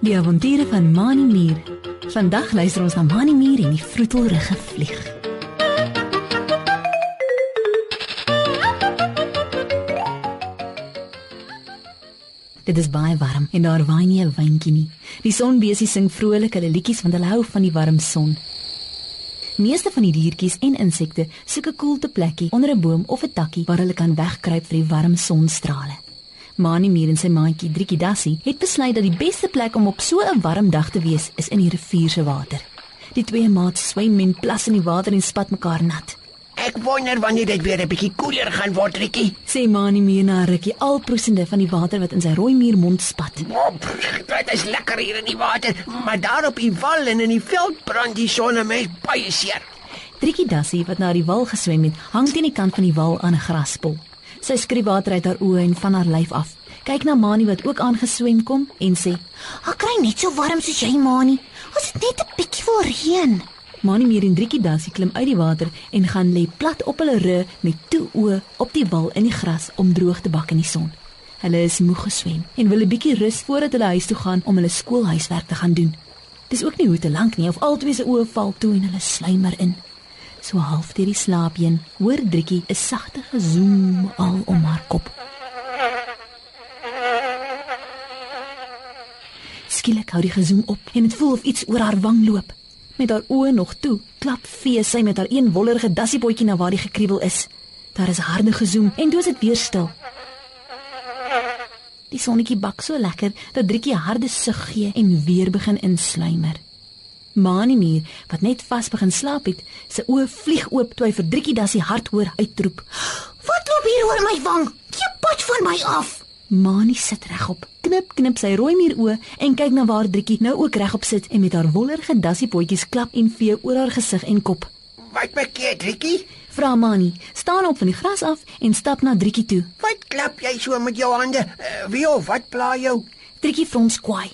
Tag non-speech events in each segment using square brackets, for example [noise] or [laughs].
Die avonture van Mani Mier. Vandag luister ons na Mani Mier en die vroetelrige vlieg. Dit is baie warm en daar waai nie 'n windjie nie. Die sonbesie sing vrolik hulle liedjies want hulle hou van die warm son. Meeste van die diertjies en insekte soek 'n koelte plekkie onder 'n boom of 'n takkie waar hulle kan wegkruip vir die warm sonstrale. Mani Mier en sy maatjie Driekie Dassie het besluit dat die beste plek om op so 'n warm dag te wees is in die rivier se water. Die twee maats swem en plas in die water en spat mekaar nat. Ek wonder wanneer dit weer 'n bietjie koeler gaan word, Rikkie. Sê Mani Mier na rukkie al proesende van die water wat in sy rooi muur mond spat. Dit is lekker hier in die water, maar daar op die wal en in die veld brand die son my baie seer. Driekie Dassie wat na die wal geswem het, hang teen die kant van die wal aan 'n graspol. Sy skrie water uit haar oë en van haar lyf af. Kyk na Mani wat ook aangeswem kom en sê: "Ek kry net so warm soos jy, Mani. Ons het net 'n bietjie voor reën." Mani meer en Driekie Dassie klim uit die water en gaan lê plat op hulle rug met toe oë op die wal in die gras om droog te bak in die son. Hulle is moeg geswem en wil 'n bietjie rus voordat hulle huis toe gaan om hulle skoolhuiswerk te gaan doen. Dis ook nie hoe te lank nie of albei se oë val toe en hulle sluimer in. So half deur die slaap heen, hoor Driekie 'n sagte gezoem al om haar kop. Skielik hou die gezoem op en dit voel of iets oor haar wang loop. Met haar oë nog toe, klap vee sy met haar een wollerige dassiebootjie na waar die gekriebel is. Daar is harde gezoem en toe is dit weer stil. Die sonnetjie bak so lekker dat Driekie harde sug gee en weer begin insluimer. Manimir, wat net vas begin slaap het, sy oë vlieg oop toe hy vir Driekie dassie hard hoor uitroep. "Wat loop hier oor my wang? Jy pot van my af." Mani sit regop, knip knip sy rooi muur oë en kyk na waar Driekie nou ook regop sit en met haar wollerige dassiepotjies klap en vee oor haar gesig en kop. Wat bekeer, Rikkie? Vra Mani, staan op van die gras af en stap na Driekie toe. Wat klap jy so met jou hande? Uh, wie of wat pla jou? Driekie frons kwaai.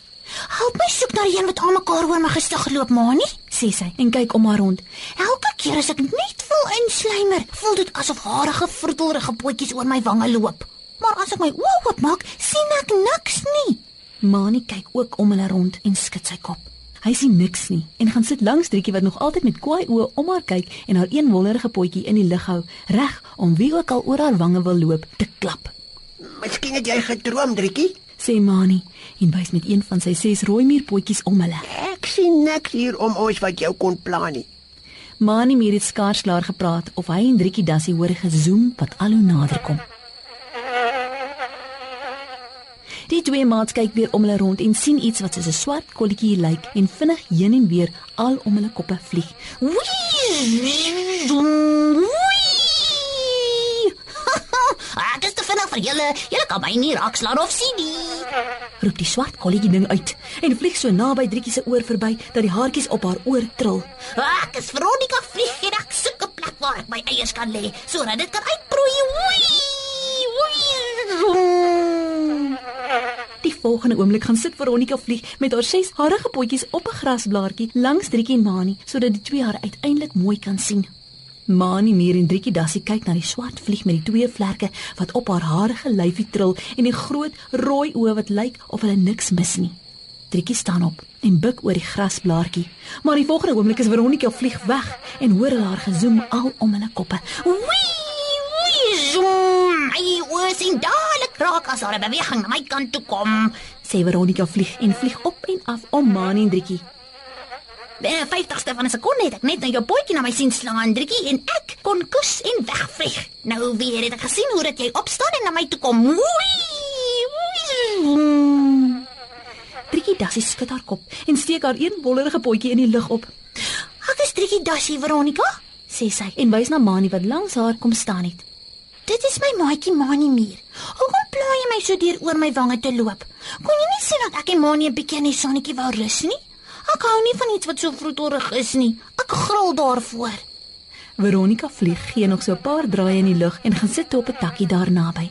"Help my soek na die een wat aan mekaar oor my gesig geloop, Mani." sê sy en kyk om haar rond. Elke keer as ek net voel insluimer, voel dit asof harige vroetelrige potjies oor my wange loop. Maar as ek my oë oopmaak, sien ek niks nie. Mani kyk ook om hulle rond en skud sy kop. Hy sien niks nie en gaan sit langs Driekie wat nog altyd met kwaai oë om haar kyk en haar een wollerige potjie in die lug hou, reg om wie ook al oor haar wange wil loop te klap. Miskien het jy gedroom, Rikkie? Sê Mani en wys met een van sy ses rooi muurpotjies om hulle. Ek sien niks hier om ons wat jou kon pla nie. Mani meer het skaars klaar gepraat of hy en Driekie Dassie hoor gezoem wat al hoe nader kom. Die twee maats kyk weer om hulle rond en sien iets wat soos 'n swart kolletjie lyk en vinnig heen en weer al om hulle koppe vlieg. Wee! wee. [laughs] Ek is te vinnig vir julle. Julle kan my nie raakslaan of sien nie. Roep die swart kolletjie ding uit en vlieg so naby Driekie se oor verby dat die haartjies op haar oor trill. Ek is Veronica vlieg en ek soek 'n plek waar ek my eiers kan lê sodat dit kan uitbroei. Wee! Wee! Volgende oomblik gaan sit Veronica vlieg met haar ses harige potjies op 'n grasblaartjie langs Driekie Mani sodat die twee haar uiteindelik mooi kan sien. Mani meer en Driekie Dassie kyk na die swart vlieg met die twee vlerke wat op haar harige lyfie trill en die groot rooi oë wat lyk of hulle niks mis nie. Driekie staan op en buig oor die grasblaartjie, maar die volgende oomblik is Veronica vlieg weg en hoor haar gezoem al om hulle koppe. Wee! Wee! Zoem. My oë sien dadelik raak as haar 'n beweging na my kant toe kom. Sê Veronica vlieg en vlieg op en af om Mani en Driekie. Binne 50ste van 'n sekonde het ek net nou jou potjie na my sien slaan, Driekie, en ek kon kus en wegvlieg. Nou weer het ek gesien hoe dat jy opstaan en na my toe kom. Wee! Wee! Driekie Dassie skud haar kop en steek haar een wollerige potjie in die lug op. Ek is Driekie Dassie, Veronica. sê sy en wys na Mani wat langs haar kom staan het. Dit is my maatjie Mani Muur. Hoekom pla jy my so deur oor my wange te loop? Kon jy nie sien dat ek en Mani 'n bietjie in die sonnetjie wou rus nie? Ek hou nie van iets wat so vroeterig is nie. Ek gril daarvoor. Veronica vlieg gee nog so 'n paar draaie in die lug en gaan sit op 'n takkie daar naby.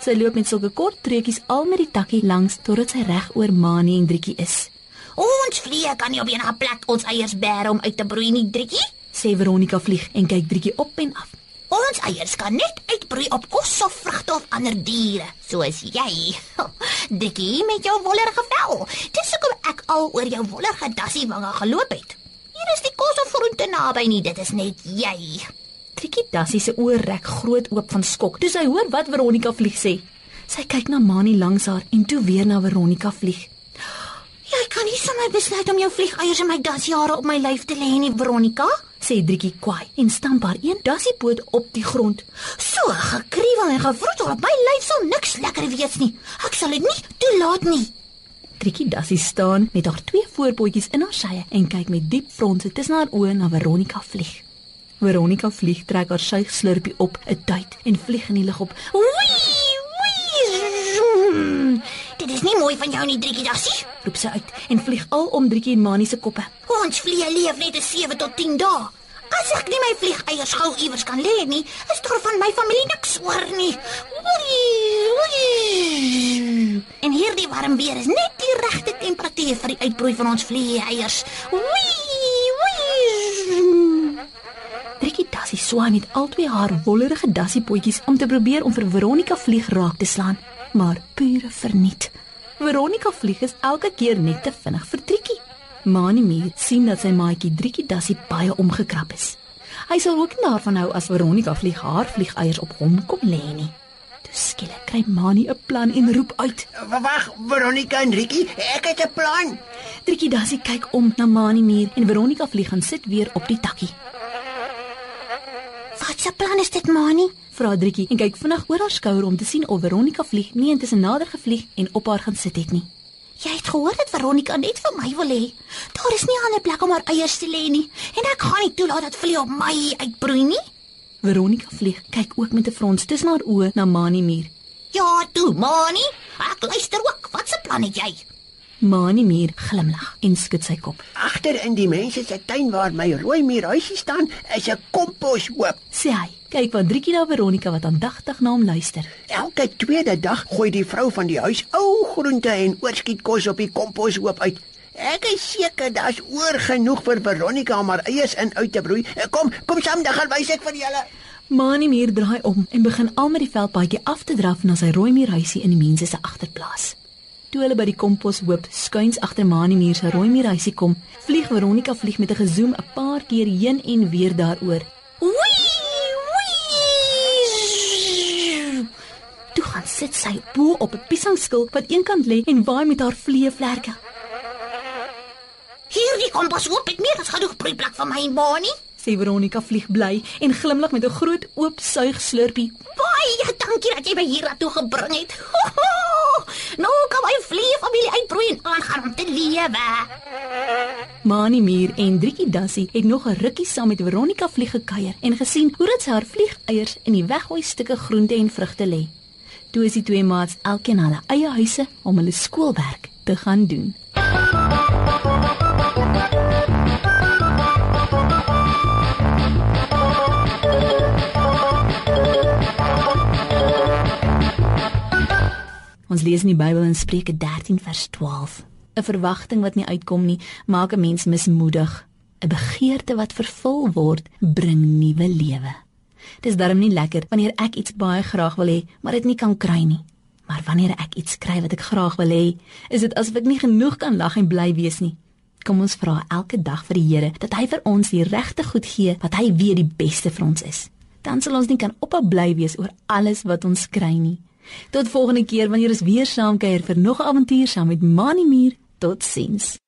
Sy loop met sulke kort treukies al met die takkie langs totdat sy reg oor Mani en Driekie is. Ons vlieg kan nie op 'n plek ons eiers bære om uit te broei nie, Driekie. Sê Veronica vlieg en kyk Driekie op en af. Ons eiers kan net uitbroei op kos of vrugte of ander diere, soos jy. [laughs] Dikkie met jou wollerige vel. Dis hoekom ek al oor jou wollerige dassie wange geloop het. Hier is die kos of groente naby nie, dit is net jy. Trikkie Dassie se oë rek groot oop van skok. Toe sy hoor wat Veronica vlieg sê. Sy kyk na Mani langs haar en toe weer na Veronica vlieg. Jy kan nie sommer besluit om jou vliegeiers in my dassiehare op my lyf te lê nie, Veronica. Sê Driekie kwaai en stamp haar een dassiepoot op die grond. So gekriewel en gewroetel op my lyf sal niks lekker wees nie. Ek sal dit nie toelaat nie. Trikkie Dassie staan met haar twee voorpootjies in haar sye en kyk met diep fronse tussen haar oë na Veronica vlieg. Veronica vlieg trek haar suigslurpie op 'n tyd en vlieg in die lug op. Wee! Wee! Dit is nie mooi van jou nie, Driekie Dassie. Roep sy uit en vlieg al om Driekie en Mani se koppe. Ons vliee leef net 'n 7 tot 10 dae. As ek nie my vliegeiers gou iewers kan lê nie, is daar van my familie niks oor nie. Wee! Wee! En hierdie warm weer is net die regte temperatuur vir die uitbroei van ons vliegeiers. Wee! Wee! Driekie Dassie swaai met al twee haar wollerige dassiepootjies om te probeer om vir Veronica vlieg raak te slaan, maar pure verniet. Veronica vlieg is elke keer net te vinnig vir Triekie. Mani Mier sien dat sy maatjie Driekie Dassie baie omgekrap is. Hy sal ook nie daarvan hou as Veronica vlieg haar vliegeiers op hom kom lê nie. Toe skielik kry Mani 'n plan en roep uit. Wag, Veronica en Ricky, ek het 'n plan. Driekie Dassie kyk om na Mani Mier en Veronica vlieg en sit weer op die takkie. Wat 'n plan is dit, Mani? Vra Driekie en kyk vinnig oor haar skouer om te sien of Veronica vlieg nie intussen nader gevlieg en op haar gaan sit het nie. Jy het gehoor dat Veronica net vir my wil hê. Daar is nie 'n ander plek om haar eiers te lê nie en ek gaan nie toelaat dat vlieg op my uitbroei nie. Veronica vlieg kyk ook met 'n frons tussen haar oë na Mani Mier. Ja, toe, Mani. Ek luister ook. Wat se plan het jy? Mani Mier glimlag en skud sy kop. Agter in die mense se tuin waar my rooi muurhuisie staan, is 'n komposhoop. Sê hy, kyk wat Driekie na Veronica wat aandagtig na hom luister. Elke tweede dag gooi die vrou van die huis ou groente en oorskietkos op die komposhoop uit. Ek is seker daar's oor genoeg vir Veronica om haar eiers in uit te broei. Kom, kom saam, dan gaan wys ek vir julle. Mani Mier draai om en begin al met die veldpaadjie af te draf na sy rooi muurhuisie in die mense se agterplaas. Toe hulle by die komposhoop skuins agter Mani Mier se rooi muurhuisie kom, vlieg Veronica vlieg met 'n gezoem 'n paar keer heen en weer daaroor. Wee! Wee! Toe gaan sit sy bo op 'n piesangskil wat eenkant lê en waai met haar vleevlerke. Hierdie kompas hoop het meer as genoeg broeiplek vir my, Mani. Sê Veronica vlieg bly en glimlag met 'n groot oop suigslurpie. Baie dankie dat jy my hier toe gebring het. nou kan my vlieg familie uitbroei en aangaan om te lewe. Mani Mier en Driekie Dassie het nog 'n rukkie saam met Veronica vlieg gekuier en gesien hoe dit sy haar vliegeiers in die weggooi stukke groente en vrugte lê. Toe is die twee maats elkeen hulle eie huise om hulle skoolwerk te gaan doen. Ons lees in die Bybel in Spreuke 13 vers 12. 'n Verwagting wat nie uitkom nie, maak 'n mens mismoedig. 'n Begeerte wat vervul word, bring nuwe lewe. Dis darm nie lekker wanneer ek iets baie graag wil hê, maar dit nie kan kry nie. Maar wanneer ek iets kry wat ek graag wil hê, is dit asof ek nie genoeg kan lag en bly wees nie. Kom ons vra elke dag vir die Here dat hy vir ons die regte goed gee wat hy weet die beste vir ons is. Dan sal ons nie kan ophou bly wees oor alles wat ons kry nie. Tot volgende keer wanneer ons weer saam kuier vir nog 'n avontuur saam met Mani Muur. Totsiens.